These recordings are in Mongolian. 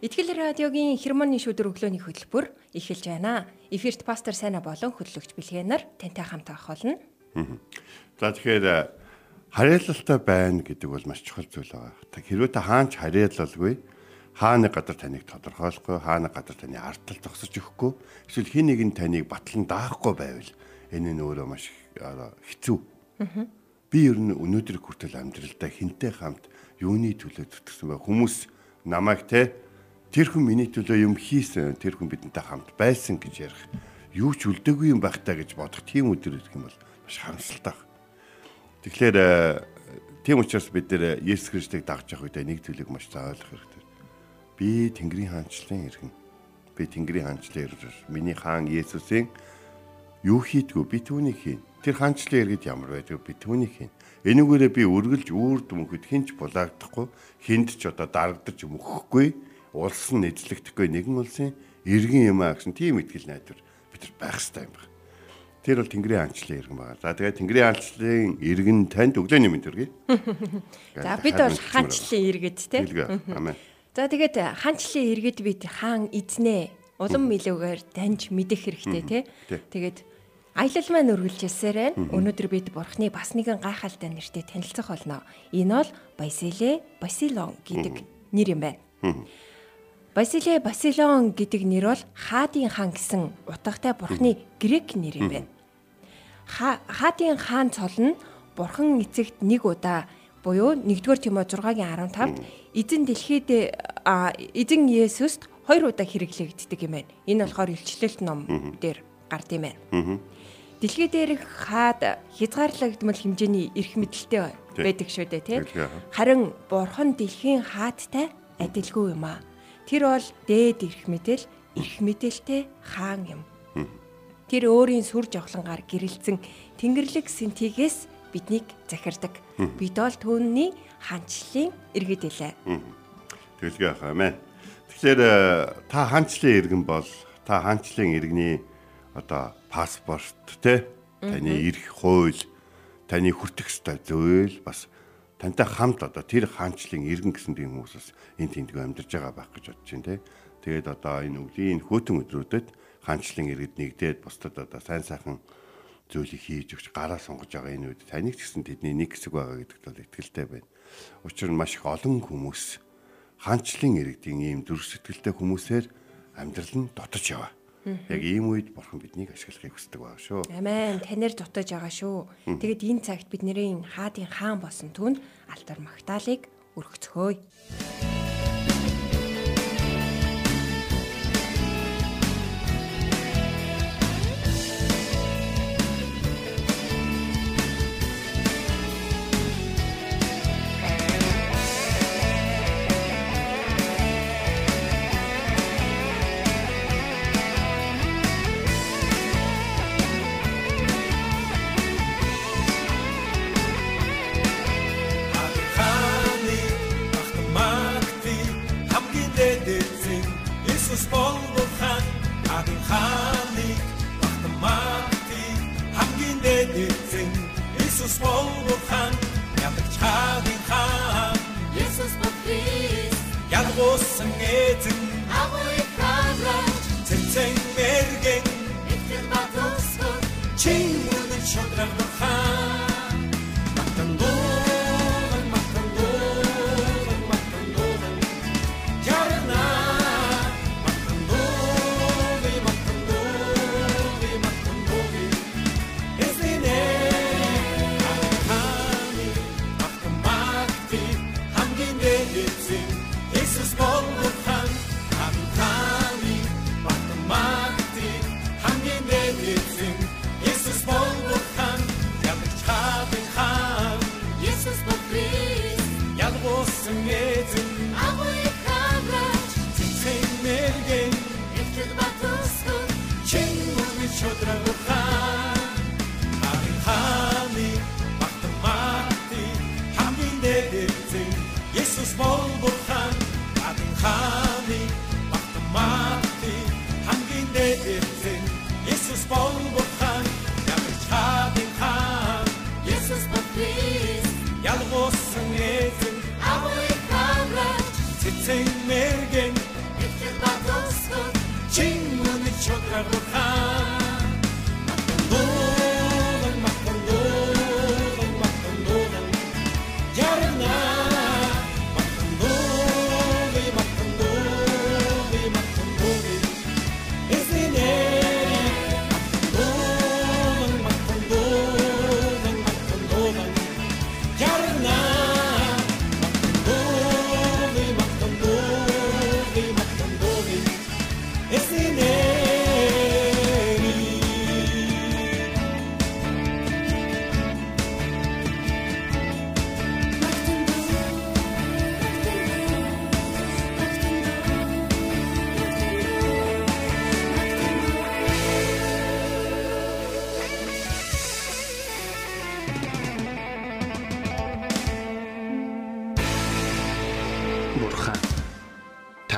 Итгэл радиогийн хермоны шүдэр өглөөний хөтөлбөр эхэлж байна. Эфирт пастор Сайна болон хөтлөгч Бэлгэнаар тантай хамт авах болно. За тэгэхээр э, харьяалалтай байна гэдэг бол маш чухал зүйл байгаа. Та хэрвээ та хаанч харьяалалгүй хаана гадар таныг тодорхойлохгүй, хаана гадар таны ардтал зогсож өгөхгүй, эсвэл хин нэг нь таныг батлан даахгүй байвал энэ нь өөрөө маш хэцүү. Би ер нь өнөөдөр хүртэл амьдралдаа хинтэй хамт юуны төлөө зүтгэсэн бай хүмүүс намайг те тэр хүн миний төлөө юм хийсэн тэр хүн бидэнтэй хамт байсан гэж ярих юу ч үлдээгүй юм байх таа гэж бодох тийм өдөр ирэх юм бол маш харамсалтай. Тэгэхээр э, тийм учраас бид нэр Есүс Христийг дагж явах үедээ нэг зүйлийг маш заавал ойлгох хэрэгтэй. Би Тэнгэрийн хаанчлалын иргэн. Би Тэнгэрийн хаанчлалын иргэн. Миний хаан Есүсийн юу хийдгүү би түүнийг хийн. Тэр хаанчлалын иргэд ямар байдгийг би түүнийг хийн. Энүүгээрээ би үргэлж үүр дүнхэд хинч булаагдахгүй, хинд ч одоо дарагдаж мөхөхгүй улс нь эзлэгдэхгүй нэгэн улсын иргэн юм аа гэсэн тийм ихтгэл найдвар бид нар байх хэрэгтэй юм байна. Тэр бол Тэнгэрийн хаанчлалын иргэн байна. За тэгээд Тэнгэрийн хаанчлалын иргэн танд өглөөний мэнд хүргэе. За бид бол хаанчлалын иргэд те. Амен. За тэгээд хаанчлалын иргэд бид хаан эзнээ улам илүүгээр данж мэдэх хэрэгтэй те. Тэгээд аялал маань үргэлжилсээр байна. Өнөөдөр бид Бурхны бас нэгэн гайхалтай нэртэй танилцах болно. Энэ бол Басиле Басилон гэдэг нэр юм байна. Басиле Басилон гэдэг нэр бол хаадын хаан гэсэн утгатай бурхны грек нэр юм байна. Хаадын хаан цол нь бурхан эцэгт нэг удаа буюу 1-р Тимо 6-гийн 15-д эзэн дэлхийд эзэн Есүст хоёр удаа хэрэглэгддэг юм байна. Энэ болохоор илчлэлт ном дээр гард юм байна. Дэлхий дээрх хаад хязгаарлагдмал хэмжээний эрх мэдэлтэй байдаг шүү дээ, тийм. Харин бурхан дэлхийн хаадтай адилгүй юм аа Тэр бол дээд эрх мэдэл, эрх мэдээлтэй хаан юм. Тэр өөрийн сүр жавхлангаар гэрэлцэн Тэнгэрлэг сэнтигээс биднийг захирдаг. Бид бол түүний хаанчлалын иргэд илээ. Тэгэлгүй хаа мэн. Тэгэхээр э, та хаанчлалын иргэн бол та хаанчлалын иргэний одоо паспорт те таны эрх хууль таны хүртэх зүйл бас тантай хамт одоо тэр хаанчлалын иргэн гэсэн тийм хүмүүс бас энэ тэмдгүү амьдарч байгаа байх гэж бодож байна те. Тэгээд одоо энэ өвлийн хөтөн өдрүүдэд хаанчлалын иргэд нэгдээд бусдад одоо сайн сайхан зүйлийг хийж өгч гараа сонгож байгаа энэ үед таныг ч гэсэн тэдний нэг хэсэг байгаа гэдэгт бол итгэлтэй байна. Учир нь маш их олон хүмүүс хаанчлалын иргэдийн ийм зүрх сэтгэлтэй хүмүүсээр амьдрал нь дотож яваа. Яг ийм үед бурхан биднийг ашиглахыг хүсдэг байгаа шүү. Амен. Танаар дутаж байгаа шүү. Тэгэд энэ цагт бидний хаадын хаан болсон түн алтар магтаалык өргөцгөөе.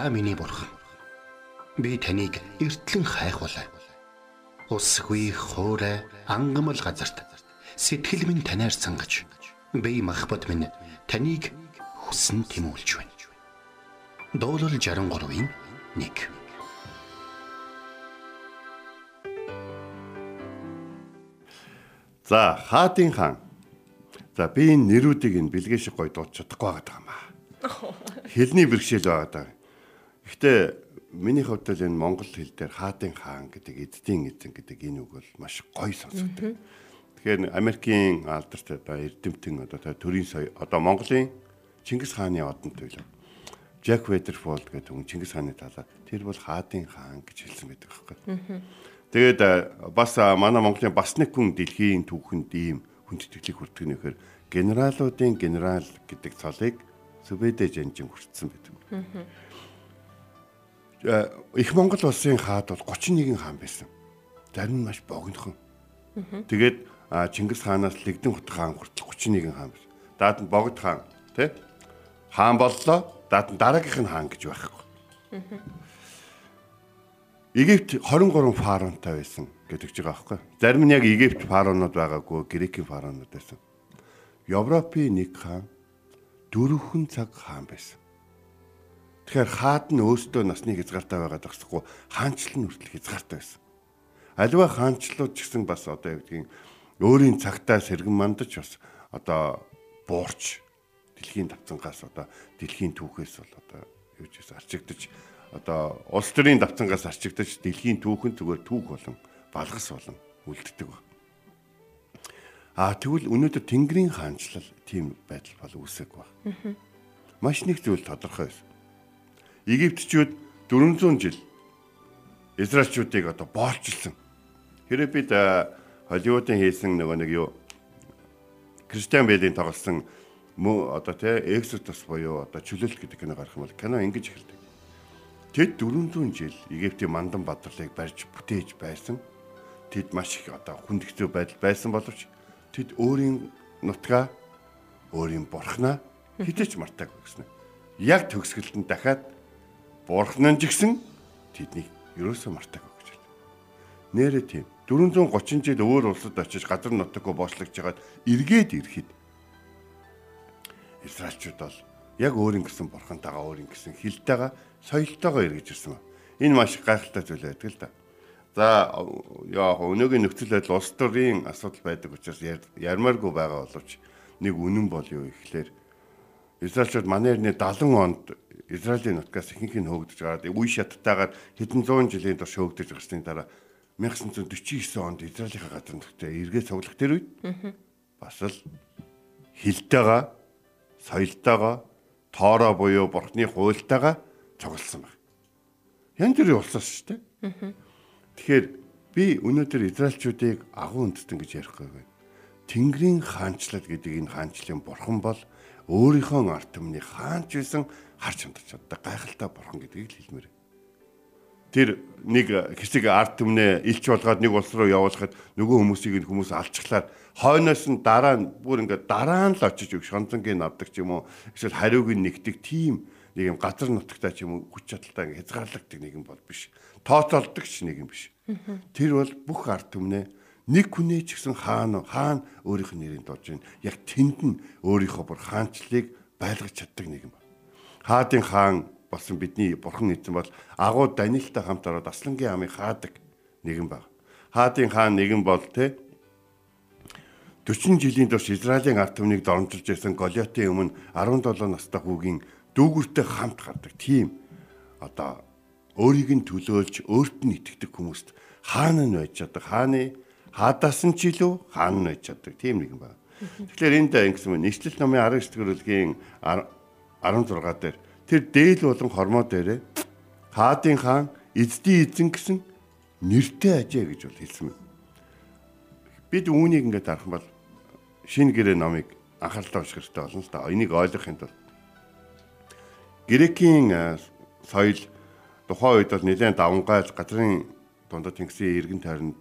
Та миний бурхан. Би таныг эртлэн хайхвалаа. Усгүй хоорой ангамл газарт сэтгэл минь танаар сангаж би махбат минь таныг хүсн тимүүлж байна. Дуурал 63-ийн 1 За хаадын хаан. За би энэ нэрүүдийг энэ бэлгээ шиг гой дууч чадахгүй байгаа юм аа. Хэлний бэрхшээл байгаа даа. Гэхдээ миний хувьд л энэ монгол хэл дээр хаадын хаан гэдэг эддийн эзэн гэдэг энэ үг бол маш гоё сонсогддог. Тэгэхээр Америкийн алдарт одоо эрдэмтэн одоо төрийн соёо одоо Монголын Чингис хааны одон туйлаа. Жак Ведерфолд гэдэг хүн Чингис хааны талаа тэр бол хаадын хаан гэж хэлсэн байдаг байхгүй. Тэгээд бас манай Монголын бас нэг хүн дэлхийн түүхэнд ийм хүндэтгэлийг хүртэх нөхөр генералуудын генерал гэдэг цолыг Сүбэдэ жанжин хүртсэн байдаг. Их Монгол улсын хаад бол 31 хаан байсан. Зарим нь маш богинохон. Тэгээд Чингис хаанаас Лэгдэн хут хаан хүртэл 31 хаан байсан. Даад нь Богд хаан тий хаан боллоо. Даад нь дараагийнх нь хаан гэж байхгүй. Египт 23 фараонтай байсан гэдэг ч байгаа байхгүй. Зарим нь яг Египт фараонууд байгаагүй, Грекийн фараонууд байсан. Европын нэг хаан дөрвөн цаг хаан байсан. Тэгэхээр хаад нь өөртөө насны хязгаартай байгаад багсахгүй хаанчлал нь хүртэл хязгаартай байсан. Аливаа хаанчлууд ч гэсэн бас одоо яг гэдгийг өөрийн цагтаа сэргэн мандаж бас одоо буурч дэлхийн давцангаас одоо дэлхийн түүхээс бол одоо юу ч гэсэн арчигдаж одоо улс төрийн давцангаас арчигдаж дэлхийн түүхэн зүгээр түүх болон балгас болон үлддэг ба. А тэгвэл өнөөдөр Тэнгэрийн хаанчлал тийм байдал бол үүсэх ба. Маш нэг зүйл тодорхой байсан. Египтчүүд 400 жил Израильчүүдийг одоо боолчилсан. Хэрэв бид Холливуудын хийсэн нөгөө нэг юу Кристиан Бэйлийн тоглосон мөн одоо тий Exodus буюу одоо чөлөөлт гэдэг кино гарах юм бол кино ингэж эхэлдэг. Тэд 400 жил Египтийн мандан бадралыг барьж бүтээж байсан. Тэд маш их одоо хүндэгцүү байдал байсан боловч тэд өөрийн нутгаа өөрийн бурхнаа хитэж мартаагүй гэсэн. Яг төгсгөлтөнд дахиад бурхан нь ч гэсэн тэднийг ерөөсөө мартаагүй гэж байна. Нэрээ тийм 430 жил өөр улсад очиж газар нутаггүй боочлогч жагаад эргээд ирэхэд Израильчууд бол яг өөрийн гэсэн бурхантайгаа өөрийн гэсэн хилтэйгээ соёлтойгоо эргэж ирсэн. Энэ маш гайхалтай зүйл байдаг л да. За яа өнөөгийн нөхцөл байдал улс төрийн асуудал байдаг учраас ярмааргүй байгаа боловч нэг үнэн бол юу ихлээр Израильчууд манай эртний 70 онд Израилийн нутгаас ихэнх нь хөөгдөж гараад үе шаттайгаар хэдэн зуун жилийн турш хөөгдөж гарсны дараа 1949 онд Израилийн газар нутгтээ эргээ цуглах тэр үед бас л хилтэйгээ соёлтойгоо тоороо буюу бурхны хуйлтайгаа цугласан байна. Янз бүрийн улсаас шүү дээ. Тэгэхээр би өнөөдөр израилчуудыг агуу үндэстэн гэж ярихгүй байна. Тэнгэрийн хаанчлал гэдэг энэ хаанчлалын бурхан бол өөрийнхөө арт түмний хаанч байсан харж хандаж чаддаг гайхалтай бурхан гэдгийг л хэлмээр. Тэр нэг хэсэг арт түмнээ илч болгоод нэг улс руу явуулахад нөгөө хүмүүсийг хүмүүс алчглаад хойноос нь дараа нь бүр ингээд дараа нь л очиж өг шонцонгийн авдаг ч юм уу эсвэл хариуг нь нэгдэг тийм нэг юм газар нутагтай ч юм уу хүч чадалтай хязгаарлагддаг нэг юм бол биш. Тооцоолдог ч нэг юм биш. Тэр бол бүх арт түмнээ нэг хүнээ ч гэсэн хаана хаана өөрийнх нь нэрийг дуулж байна. Яг тэнд нь өөрийнхөө бүр хаанчлалыг байлгаж чаддаг нэг юм. Хаадын хаан болсон бидний бурхан эзэн бол агуу Даниэлтай хамт ороод Аслангийн амыг хаадаг нэгэн баг. Хаадын хаан нэгэн бол те 40 жилийн турш Израилийн ард түмнийг дормжилж байсан Голиотын өмнө 17 настай хүүгийн дүүгүртэй хамт гардаг. Тийм одоо өөрийг нь төлөөлж өөрт нь итгэдэг хүмүүст хаана нь байж чаддаг хааны хаадаас нь ч илүү хаана нь байж чаддаг тийм нэгэн байна. Тэгэхээр энд ингэсэн мөн нийслэл номын 19 дэх бүлгийн 16 дээр тэр дээл болон хормоо дээрээ хаадын хаан эздийн эзэн гэсэн нэртэй ажээ гэж бол хэлсэн мэн. Бид үүнийг ингээд харах бол шинэ гэрээ номыг анхааралтай унших хэрэгтэй болно л да. Энийг ойлгохын тулд Грекийн соёл тухайн үед бол нэлээд давмгай газрын дундад тэнгисийн эргэн тойронд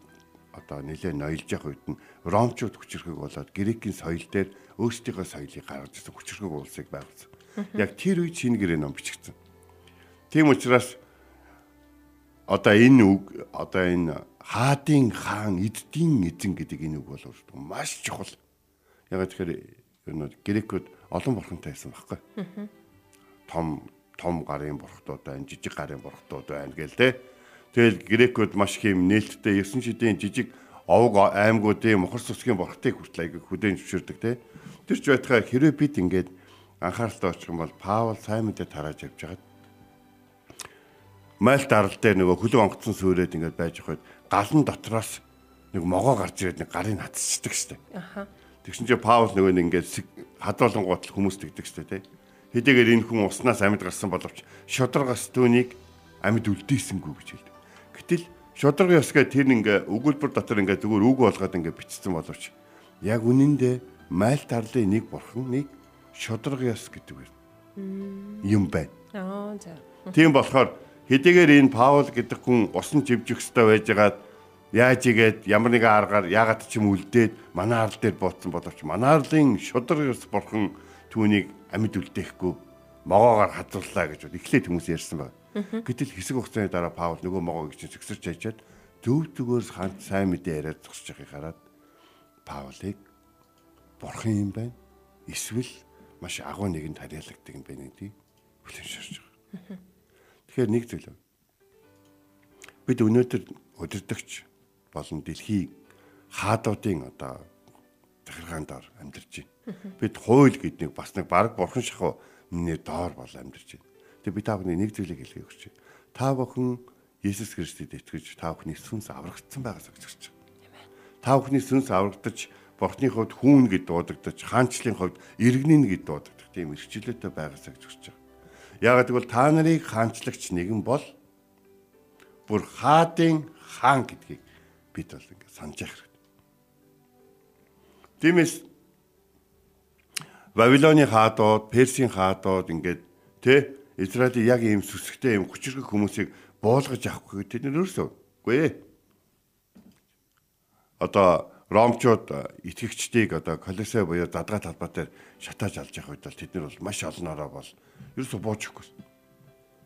одоо нэлээд ноёлж явах үед нь ромчууд хүчрхэг болоод грекийн соёл дээр өөрсдийнхөө соёлыг гаргаж ирсэн хүчрхэг улсыг байгуулсан. Яг тэр үед шинэ гэрээ ном бичигдсэн. Тийм учраас одоо энэ үг одоо энэ хаадын хаан эддийн эзэн гэдэг энэ үг бол маш чухал. Яг тэгэхээр энэ грекүүд олон бурхантай байсан байхгүй. Том том гарын бурхтууд байна, жижиг гарын бурхтууд байна гэл те. Тэгэл грекүүд маш их юм нээлттэй 9 шидийн жижиг овг аймагуудын мохор сүсгийн бурхтыг хүртэл аяг хүдээн зөвшөөрдөг те. Тэр ч байтхаа хэрэв бид ингээд анхааралтай очих юм бол Паул сайн мэдээ тарааж явж хагаад Мальт арал дээр нөгөө хөлөг онгоцсон сүрээд ингээд байж хойд галан дотроос нэг могоо гарч ирээд нэг гарыг хатцдаг штэ. Аха. Тэгсэн чинь Паул нөгөө нэг ингээд хадуулан гутал хүмүүс тэгдэг штэ тий. Хэдийгээр энэ хүн уснаас амьд гарсан боловч шударгаас түүнийг амьд үлдээсэнгүй гэж хэлдэг. Гэтэл шударга ёсгээ тэр ингээ өгүүлбэр дотор ингээ зүгээр үг болгоод ингээ бичсэн боловч яг үнэндээ Мальт арлын нэг бурхан нэг шударга ёс гэдэг юм байна. Аа за. Тийм болохоор Хэдийгээр энэ Паул гэдэг хүн усан живжих хөстэй байжгаад яаж игээд ямар нэгэн аргаар яагаад ч юм үлдээд манай арал дээр бууцсан боловч манай арлын шудраг ус бурхан түүнийг амьд үлдээхгүй могоогоор хадварлаа гэж эхлээд хүмүүс ярьсан байна. Гэтэл хэсэг хугацааны дараа Паул нөгөө могоог чинь зөксөрч яжаад төв төгөөс хант сайн мэдээ яриад зогсож байгааг хараад Паулыг бурхан юм байна. Эсвэл маш агуу нэгэнд харьяалагддаг юм байна гэдэг хүлэн шарж байгаа. Тэгэхээр нэг зүйл. Бид өнөөдөр удирдахч болон дэлхийн хаадуудын одоо захиргаан доор амьдарч байна. Бид хууль гэднийг бас нэг баг бурхан шахуу нэр доор бол амьдарч байна. Тэгээ би та бүхний нэг зүйлийг хэлхийг хүсэж байна. Та бүхэн Есүс Христэд итгэж та бүхний сүнс аврагдсан байгаасаа гэж хэлж байна. Та бүхний сүнс аврагдаж Бурхны хувьд хүүн гэд дуудагдаж, хаанчлалын хувьд иргэнийн гэд дуудагдах тийм эрхчлөөтэй байгаасаа гэж хэлж байна. Яагаад гэвэл та нарыг хаанчлагч нэгэн бол бүр хаадын хаан гэдгийг бид бол ингээд санаж явах хэрэгтэй. Тиймээс Вавилоны хаадууд, Персийн хаадууд ингээд тэ Израилийн яг ийм сүсгтэй ийм хүчрэг хүмүүсийг буулгаж авахгүй тэд нэр өрсөө. Үгүй ээ. Одоо ромчууд итгэгчдийг одоо колесо буюу задгаа талбай дээр шатааж алж явах үед бол тэд нар бол маш олноороо бол ерөөсө буучихгүй.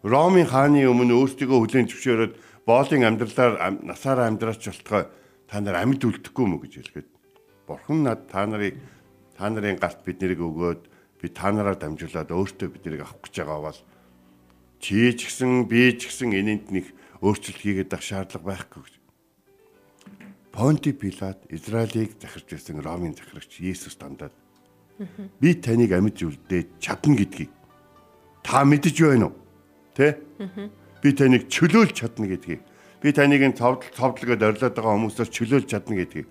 Ромын хааны өмнө өөрсдийгөө хүлээн зөвшөөрөөд боолын амьдралаар насаараа амьдраач болтгой та нар амьд үлдэхгүй мө гэж хэлгээд бурхан над та нарыг та нарын галт бид нарыг өгөөд би та нараар дамжуулаад өөртөө бид нарыг авах гэж байгаа бол чи ч гэсэн би ч гэсэн энэнд нэг өөрчлөлт хийгээд авах шаардлага байхгүй гэж Понти Пилат Израилийг захирч байсан Ромын захирагч Есүс дандаад би таныг амьд үлдээд чадна гэдгийг та мэдэж байна уу? Тэ? Би таныг чөлөөлж чадна гэдгийг. Би таныг энэ цовдол цовдлогод орилоод байгаа хүмүүсээс чөлөөлж чадна гэдгийг.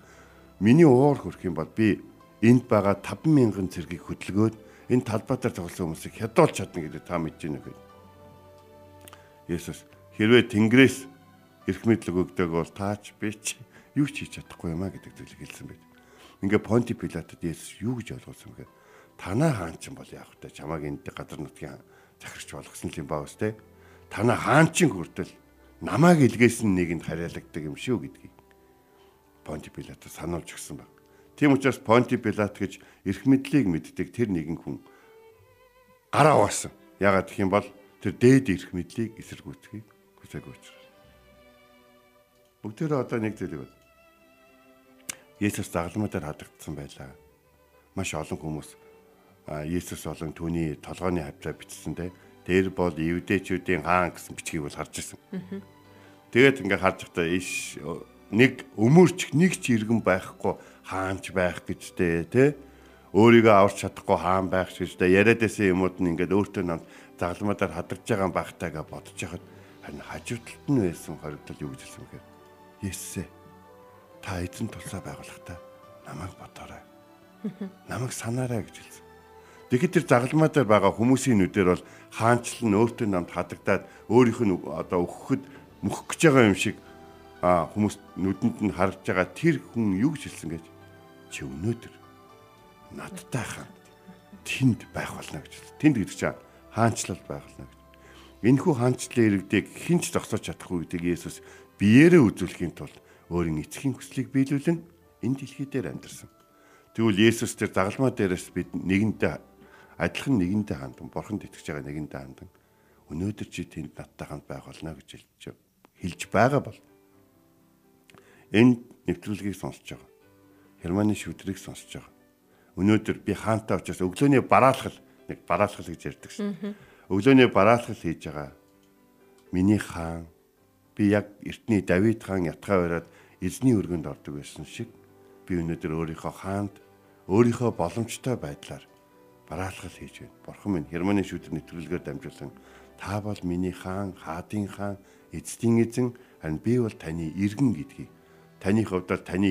Миний уур хөрөх юм бол би энд байгаа 50000 цэргийг хөдөлгөөд энэ талбайтаар тоглосон хүмүүсийг хядуулж чадна гэдэг та мэдэж байна гэхэд. Есүс хэрвээ Тэнгэрээс эрх мэдлэг өгдөг бол таач би ч юу ч хийж чадахгүй юм а гэдэг зүйлийг хэлсэн байт. Ингээ Понти Пилатад Есүс юу гэж ойлгуулсан бэ? Танаа хаан ч юм бол яах вэ? Чамааг энд газар нутгийн захирч болгосон юм баа үстэй. Танаа хаан чин хүртэл намааг илгээсэн нэгэнд харьяалагддаг юм шүү гэдгийг Понти Пилатад сануулж өгсөн баг. Тийм учраас Понти Пилат гэж эрх мэдлийг мэддэг тэр нэгэн хүн гараа угаасан. Ягаад гэх юм бол тэр дээд эрх мэдлийг эсэргүүцгийг хүсээгүй учраас. Бүгдээрээ одоо нэг зүйлийг бод. Есүс загалмаа дээр хадагдсан байлаа. Маш олон хүмүүс Есүс болон түүний толгойн хавцаа бичсэндээ дээр бол евдээчүүдийн хаан гэсэн бичгийг бол харж ирсэн. Тэгээд ингээ харж байхдаа иш нэг өмөрч нэг ч иргэн байхгүй хаанч байх гэжтэй тий өөрийгөө аварч чадахгүй хаан байх гэжтэй яриад байсан юмуд нь ингээд өөртөө нам загламадаар хадагж байгаа багтайгаа бодож яхад харин хажуу талд нь байсан хоригдол юу гэж хэлсэн бэхээр Есүсээ та эзэн тулсаа байгуулахдаа намайг бодоорой. Намайг санаарай гэж хэлсэн. Тэгэхэд тэр загалмаа дээр байгаа хүмүүсийн нүдээр бол хаанчлал нь өөртөө намд хадагдаад өөрийнх нь одоо өгөхөд мөхөх гэж байгаа юм шиг а хүмүүс нүдэнд нь харж байгаа тэр хүн юу гэж хэлсэн гэж чи өнөөдөр надтай хаан тэнд байх болно гэж. Тэнд гэдэг чинь хаанчлал байх болно гэж. Энэхүү хаанчлалын иргэдийг хинч зогсоож чадахгүй гэдэг Есүс биеэрээ үзүүлэхийн тулд өөрийн эцгийн хүслийг биелүүлэн энэ дэлхий дээр амьдарсан. Тэгвэл Есүс тэр загалмаа дээрээс бид нэгэнтээ адилхан нэгэнтээ хандан бурханд итгэж байгаа нэгэнтээ хандан өнөөдөр чи тэнд надтай хамт байх болно гэж хэлж байгаа бол энэ нэвтрүүлгийг сонсож байгаа. Германы шүдрийг сонсож байгаа. Өнөөдөр би хаантай учраас өглөөний бараалхал нэг бараалхал гэж ярьдаг шин. Өглөөний бараалхал хийж байгаа. Миний хаан би яг эртний Давид хаан ятгаа бариад эзний өргөнд ордог байсан шиг би өнөөдөр өөрийнхөө хаанд өөрийнхөө боломжтой байдлаар бараалхал хийж байна. Бурхан минь Германы шүдэр нэвтрүүлгээр дамжуулан та бол миний хаан, хаадын хаан, эцдийн эзэн харин би бол таны иргэн гэдгийг таны хувьд таны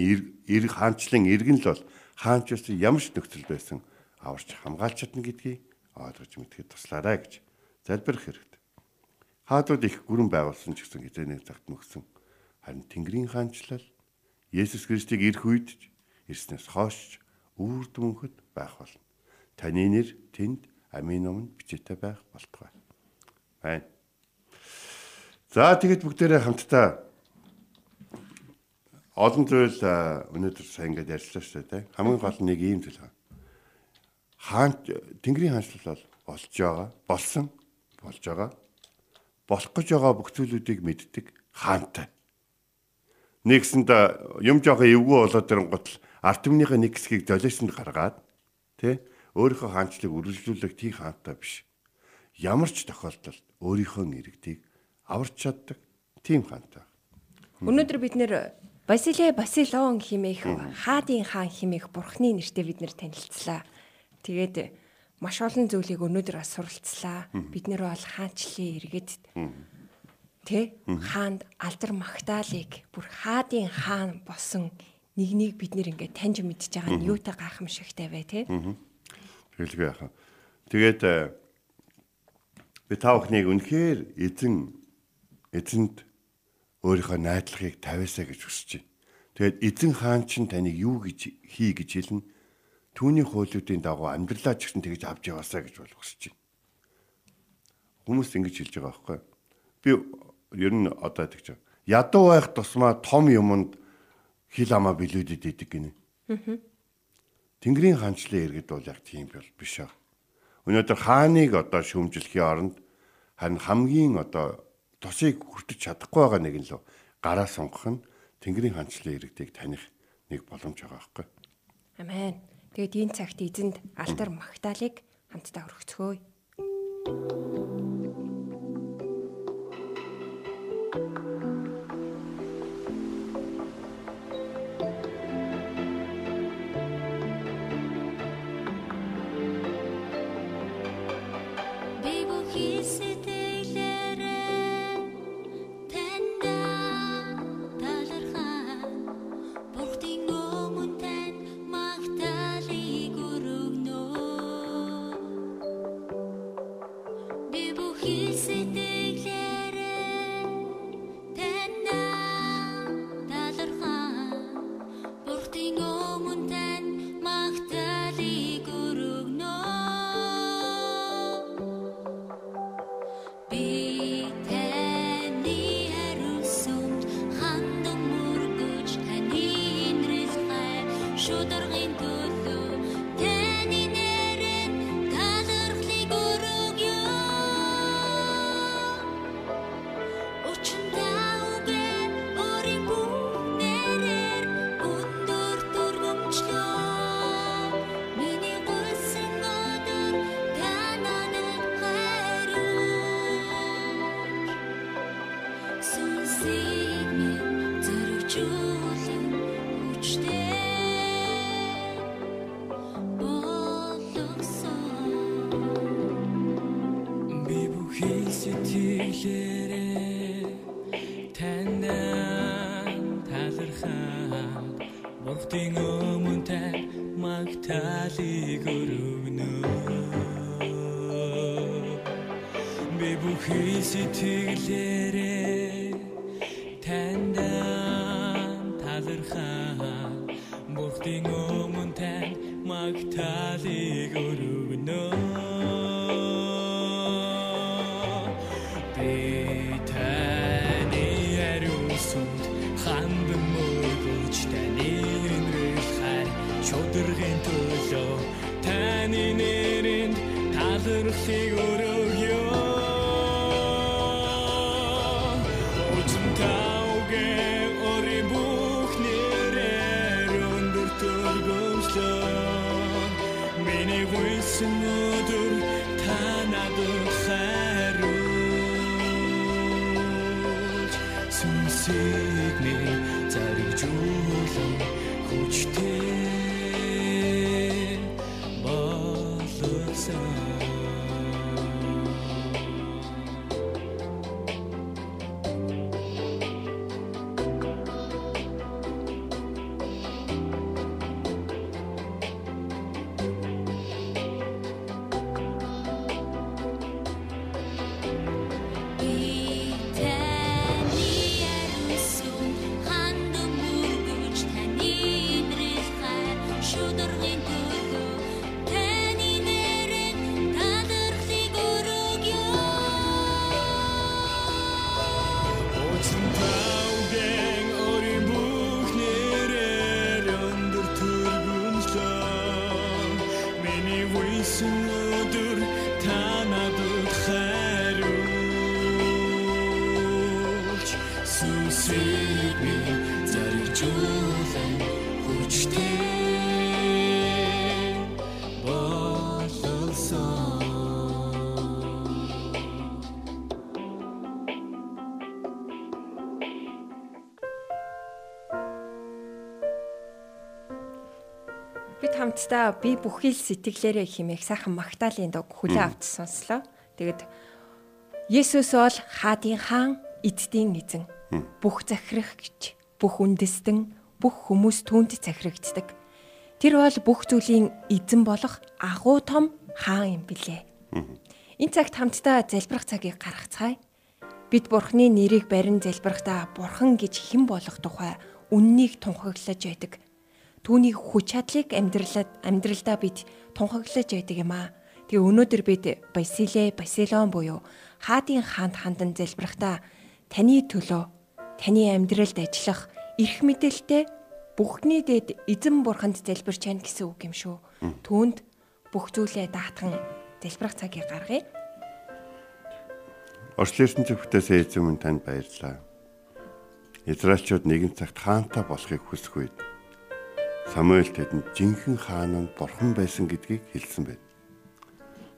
эрг хаанчлан иргэн л бол хаанч ус ямар ч нөхцөл байсан аварч хамгаалж чадна гэдгийг ойлгож мэдхэд туслаарай гэж залбирх хэрэгтэй. Хаадууд их гүрэн байгуулсан ч гэсэн хизээний цагт мөксөн. Харин Тэнгэрийн хаанчлал Есүс Христийг ирэх үед ирснээс хойш үр дүнхэд байх болно. Таны нэр тэнд амийн номонд бичээтэй байх болтугай. Байна. За тэгэд бүгдээрээ хамтдаа олон зүйл өнөөдөр сайн ингээд ярьлаа шүү дээ. Хамгийн гол нэг ийм зүйл байна. Хаан Тэнгэрийн хаанчлал бол болж байгаа, болсон, болж байгаа. Болох гэж байгаа бүх зүйлүүдийг мэддэг хаантай. Нэгсэнд юм жоохон эвгүй болоод ирэнгот арт түмнийхээ нэг хэсгийг золиосонд гаргаад тий өөрийнхөө хаанчлыг үргэлжлүүлэх тий хаантай биш. Ямар ч тохиолдолд өөрийнхөө иргэдийг аварч чаддаг тийм хаантай. Өнөөдөр бид нэр Василий Басилон химээх хаадын хаан химээх бурхны нэртэй бид нэр танилцлаа. Тэгээд маш олон зүйлийг өнөөдөр бас суралцлаа. Бид нэр бол хаанчлалын иргэд тэ хаанд алдар магтаалыг бүр хаадын хаан болсон нэг нэг бид нэр ингээд таньж мэдж байгаа нь юутай гайхамшигтай бай тэ. Тэгэлгүй яхаа. Тэгээд э, би та бүхнийг үнэхээр эзэн эзэнд өөрийнхөө найдлагыг тавиасаа гэж хүсэж байна. Тэгээд эзэн хаан чинь таныг юу гэж хий гэж хэлнэ. Түүний хуулиудын дагуу амьдралаа ч гэсэн тэгж авч яваасаа гэж бол хүсэж байна. Хүмүүс ингэж хэлж байгаа байхгүй. Би ер нь одоо тэгж. Ядуу байх тусмаа том юмд хил амаа билүүдэд идэг гинэ. Тэнгэрийн хаанчлалын иргэд бол яг тийм бол биш аа. Өнөөдөр хааныг одоо шүүмжлэхийн оронд харин хамгийн одоо тосыг хүртэж чадахгүй байгаа нэг нь л гараа сонгох нь Тэнгэрийн хаанчлалын иргэдийг таних нэг боломж байгаа байхгүй. Амен. Тэгээд энэ цагт эзэнд алдар магтаалык хамтдаа өргөцгөөе. Be магтаалыг өргөнө Би бүхий сэтгэлээрээ таньдан талархаад Бурхтын өмнө тань магтаалыг өргөнө Минь заригжуулан хүчтэй болгосон Хамтдаа би бүхий л сэтгэлээрээ химээх сайхан магтаалын дог хүлээ авч сонслоо. Тэгэд Есүс бол хаадын хаан, эцдийн эзэн. Бүх захирагч, бүх үндэстэн, бүх хүмүүс түүнд захирагддаг. Тэр бол бүх зүйлийн эзэн болох агуу том хаан юм билээ. Энэ цагт хамтдаа залбирах цагийг гаргацгаая. Бид Бурхны нэрийг барин залбирахдаа Бурхан гэж хэн болох тухай үннийг тунхаглаж байдаг. Түүний хүч чадлыг амьдралад амьдралдаа бид тунхаглаж байдаг юм аа. Тэгээ өнөөдөр бид Басиле, Басилон буюу хаадын хаанд хандан залбирахдаа таны төлөө таны амьдралд ажиллах эрх мэдэлтэй бүхний дэд эзэн бурханд залбирч чана гэсэн үг юм шүү. Түүнд бүх зүйлээ даатхан залбирах цагийг гаргая. Орчлын ертөнцийн эзэн минь танд баярлалаа. Израильчууд нэгэн цагт хаантай болохыг хүсэх үед Самуэль тэдэнд жинхэнэ хаан нь бурхан байсан гэдгийг хэлсэн байд.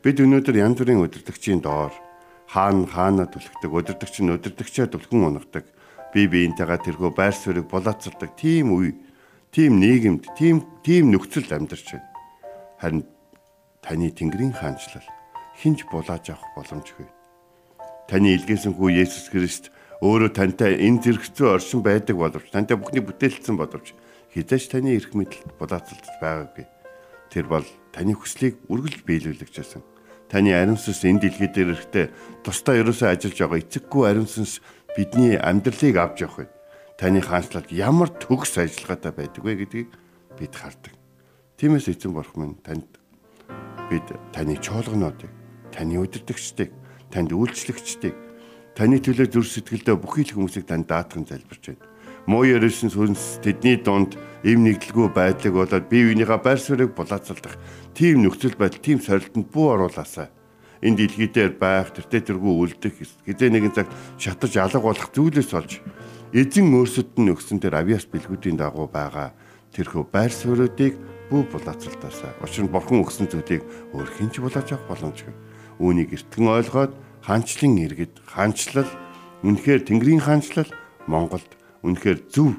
Бид өнөөдөр янз бүрийн өдөртөгчийн доор хаан хаанаа түлхдэг, өдөртөгч нь өдөртөгчөө түлхэн унгадаг, бие биентэйгээ тэрхүү байр суурийг булаацалдаг тийм үе, тийм нийгэмд, тийм тийм нөхцөлд амьдарч байна. Харин таны Тэнгэрийн хаанчлал хинж булааж авах боломжгүй. Таны илгээсэн хүү Есүс Христ өөрөө тантай энэ зэрэгцүү оршин байдаг боловч тантай бүхний бүтээлсэн боловч хизээч таны эрх мэдэлд булаацалдаж байгаагүй. Тэр бол таны хүслийг үргэлж биелүүлж байсан. Таны ариун сүнс энэ дэлхий дээр ирэхдээ тусдаа ерөөсөө ажиллаж байгаа эцэггүй ариун сүнс бидний амьдралыг авч явах вэ. Таны хаанчлалд ямар төгс ажиллагаатай байдаг вэ гэдгийг бид хардаг. Тиймээс эзэн бурхан минь танд бид таны чуулгануудыг, таны удирдагчдыг, танд үйлчлэгчдийг, таны төлөө зүр сэтгэлдээ бүхий л хүмүүсийг танд даатхан залбирч байна. Муу ярсэн сүнс тэдний дунд эм нэгдэлгүй байдлыг болоод бие биенийхээ байр суурийг булаацалдах тийм нөхцөл байдал, тийм сорилтонд бүү оруулаасаа. Энэ дэлхий дээр байх, тэртээ тэргүй үлдэх, хизээ нэгэн цагт шатаж алга болох зүйлээс олж эзэн өөрсөд нь өгсөн тэр авиас бэлгүүдийн дагуу байгаа тэрхүү байр суурьуудыг бүү булаацалдаасаа. Учир нь бурхан өгсөн зүйлийг өөр хинч булааж авах боломжгүй. Үүнийг эртгэн ойлгоод хаанчлан иргэд хаанчлал үнэхээр Тэнгэрийн хаанчлал Монголд үнэхээр зөв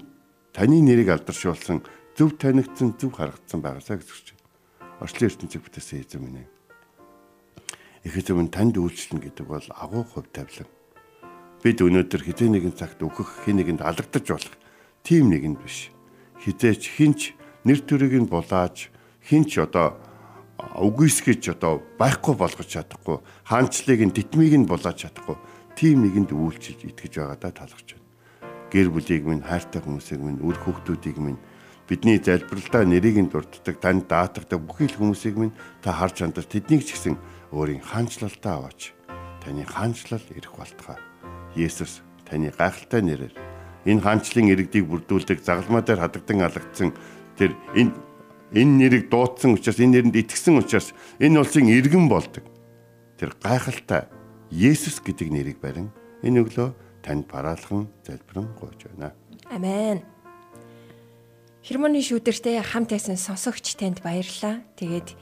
таны нэрийг алдаршуулсан зөв танигдсан зөв харагдсан байгаасаа гэж хэлж байна. Орчлын ертөнцийг бүтээсэн эзэн минь. Ихэд өмнө танд үйлчлэн гэдэг бол агуу хувь тавилан. Бид өнөөдөр хизээ нэгэн цагт өгөх хин нэгэнд алагдаж болох тийм нэгэнд биш. Хизээч хинч нэр төрийг нь булааж хинч одоо үгүйсгэж одоо байхгүй болгож чадахгүй хаанчлыг нь титмийг нь булааж чадахгүй тийм нэгэнд үйлчилж итгэж байгаадаа талархж байна. Гэр бүлийг минь хайртай хүмүүсийг минь үр хүүхдүүдийг минь бидний залбиралдаа нэрийг нь дурддаг танд даатгадаг бүхий л хүмүүсийг минь та харж хандаж тэднийг ч гэсэн өөрийн хаанчлалтаа аваач. Таны хаанчлал ирэх болтугай. Есүс таны гайхалтай нэрээр энэ хаанчлалын иргэдийг бүрдүүлдэг загалмаа дээр хадагдан алгадсан тэр энэ энэ нэрийг дуудсан учраас энэ нэрэнд итгэсэн учраас энэ улсын иргэн болдог. Тэр гайхалтай Есүс гэдэг нэрийг барин энэ өглөө танд параалхан залбирэн гуйж байна. Амен. Хермоны шүүдэртэй хамт байсан сонсогч танд баярлалаа. Тэгээд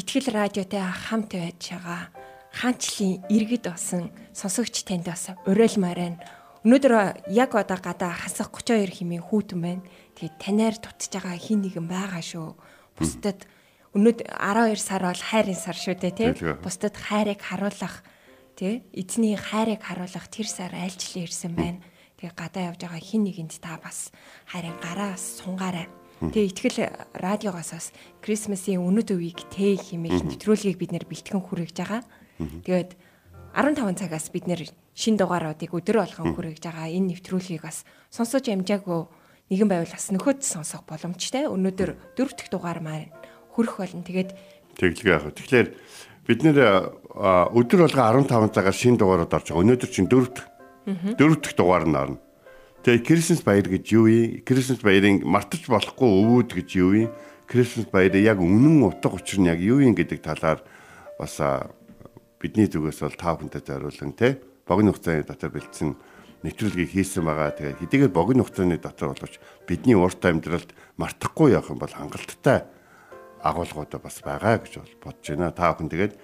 Итгэл радиотой хамт байж байгаа хаанчлын иргэд болсон сонсогч танд бас уриалмаар байна. Өнөөдөр яг одоо гадаа хасах 32 хэмээн хүүтэн байна. Тэгээд танаар дутж байгаа хин нэгэн байгаа шүү. Бусдад өнөөдөр 12 сар бол хайрын сар шүү дээ тий. Бусдад хайрыг харуулах тий эзний хайрыг харуулах тэр сар айлчлан ирсэн байна. Тэгээ гадаа явж байгаа хин нэгэнд та бас харин гараас сунгаарай. Тэгээ ихтгэл радиогоос бас Крисмсийн өнөд үеийг тэг хэмээх нэвтрүүлгийг бид нэр бэлтгэн хүргэж байгаа. Тэгээд 15 цагаас бид нэр шин дугааруудыг өдөр болгон хүргэж байгаа. Энэ нэвтрүүлгийг бас сонсож амжаагүй нэгэн байвал бас нөхөд сонсох боломжтой. Өнөөдөр дөрөв дэх дугаар маань хүрэх болно. Тэгээд Тэглэгээ яах вэ? Тэгэхээр бид нэр өдөр болго 15 цагаар шин дугаарууд орж байгаа. Өнөөдөр чинь дөрөв дэх дөрөв дэх дугаар нь орно. Тэгээ Крисмас баяр гэж юу юм? Крисмас баярыг мартаж болохгүй өвөөд гэж юу юм? Крисмас баярыг яг үнэн утга учир нь яг юу юм гэдэг талаар бас бидний зүгээс бол та бүхэнтэй зориулсан тий богино хугацааны дотор бэлдсэн нэвтрүүлгийг хийсэн байгаа. Тэгээ хэдийгээр богино хугацааны дотор боловч бидний урт амьдралд мартахгүй явах юм бол хангалттай агуулгууд бас байгаа гэж бол бодож байна. Та бүхэн тэгээд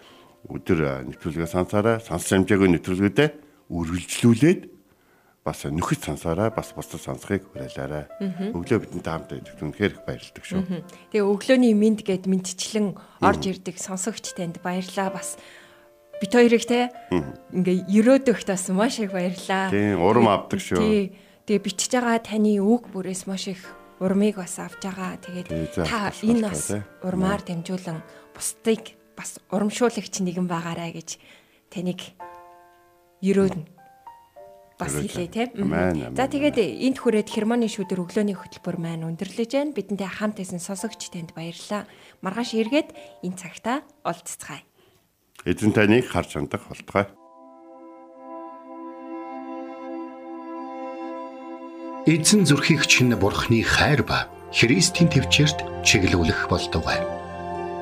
өдөр нэвтрүүлгээ сонсороо, сонсч амжаагүй нэвтрүүлгүүдэд үргэлжлүүлээд бас нөхөд сонсоорой бас бусдад сонсхийг хүлээлаарай. Өглөө бидэнтэй хамт байдаг үнэхээр их баярлалдаг шүү. Тэгээ өглөөний минд гэд мэдчлэн орж ирдэг сонсогч танд баярлаа бас бит хоёрыг те ингээ өрөөдөгт бас маш их баярлаа. Тийм урам авдаг шүү. Тий. Тэгээ бичиж байгаа таны үг бүрээс маш их урмыг бас авч байгаа. Тэгээд та энэ бас урмаар дамжуулан бусдыг бас урамшуулагч нэгэн байгаарай гэж таныг өрөөнө бас хэлээ тийм. За тэгээд энд хүрээд хермоны шүүдэр өглөөний хөтөлбөр маань өндөрлөж байна. Бидэнтэй хамт исэн сонсогч танд баярлалаа. Маргааш эргээд энэ цагта олццгаая. Эзэн таныг харж хандах болтугай. Эзэн зүрхийг чинь бурхны хайр ба Христийн төвчөрт чиглүүлэх болтугай.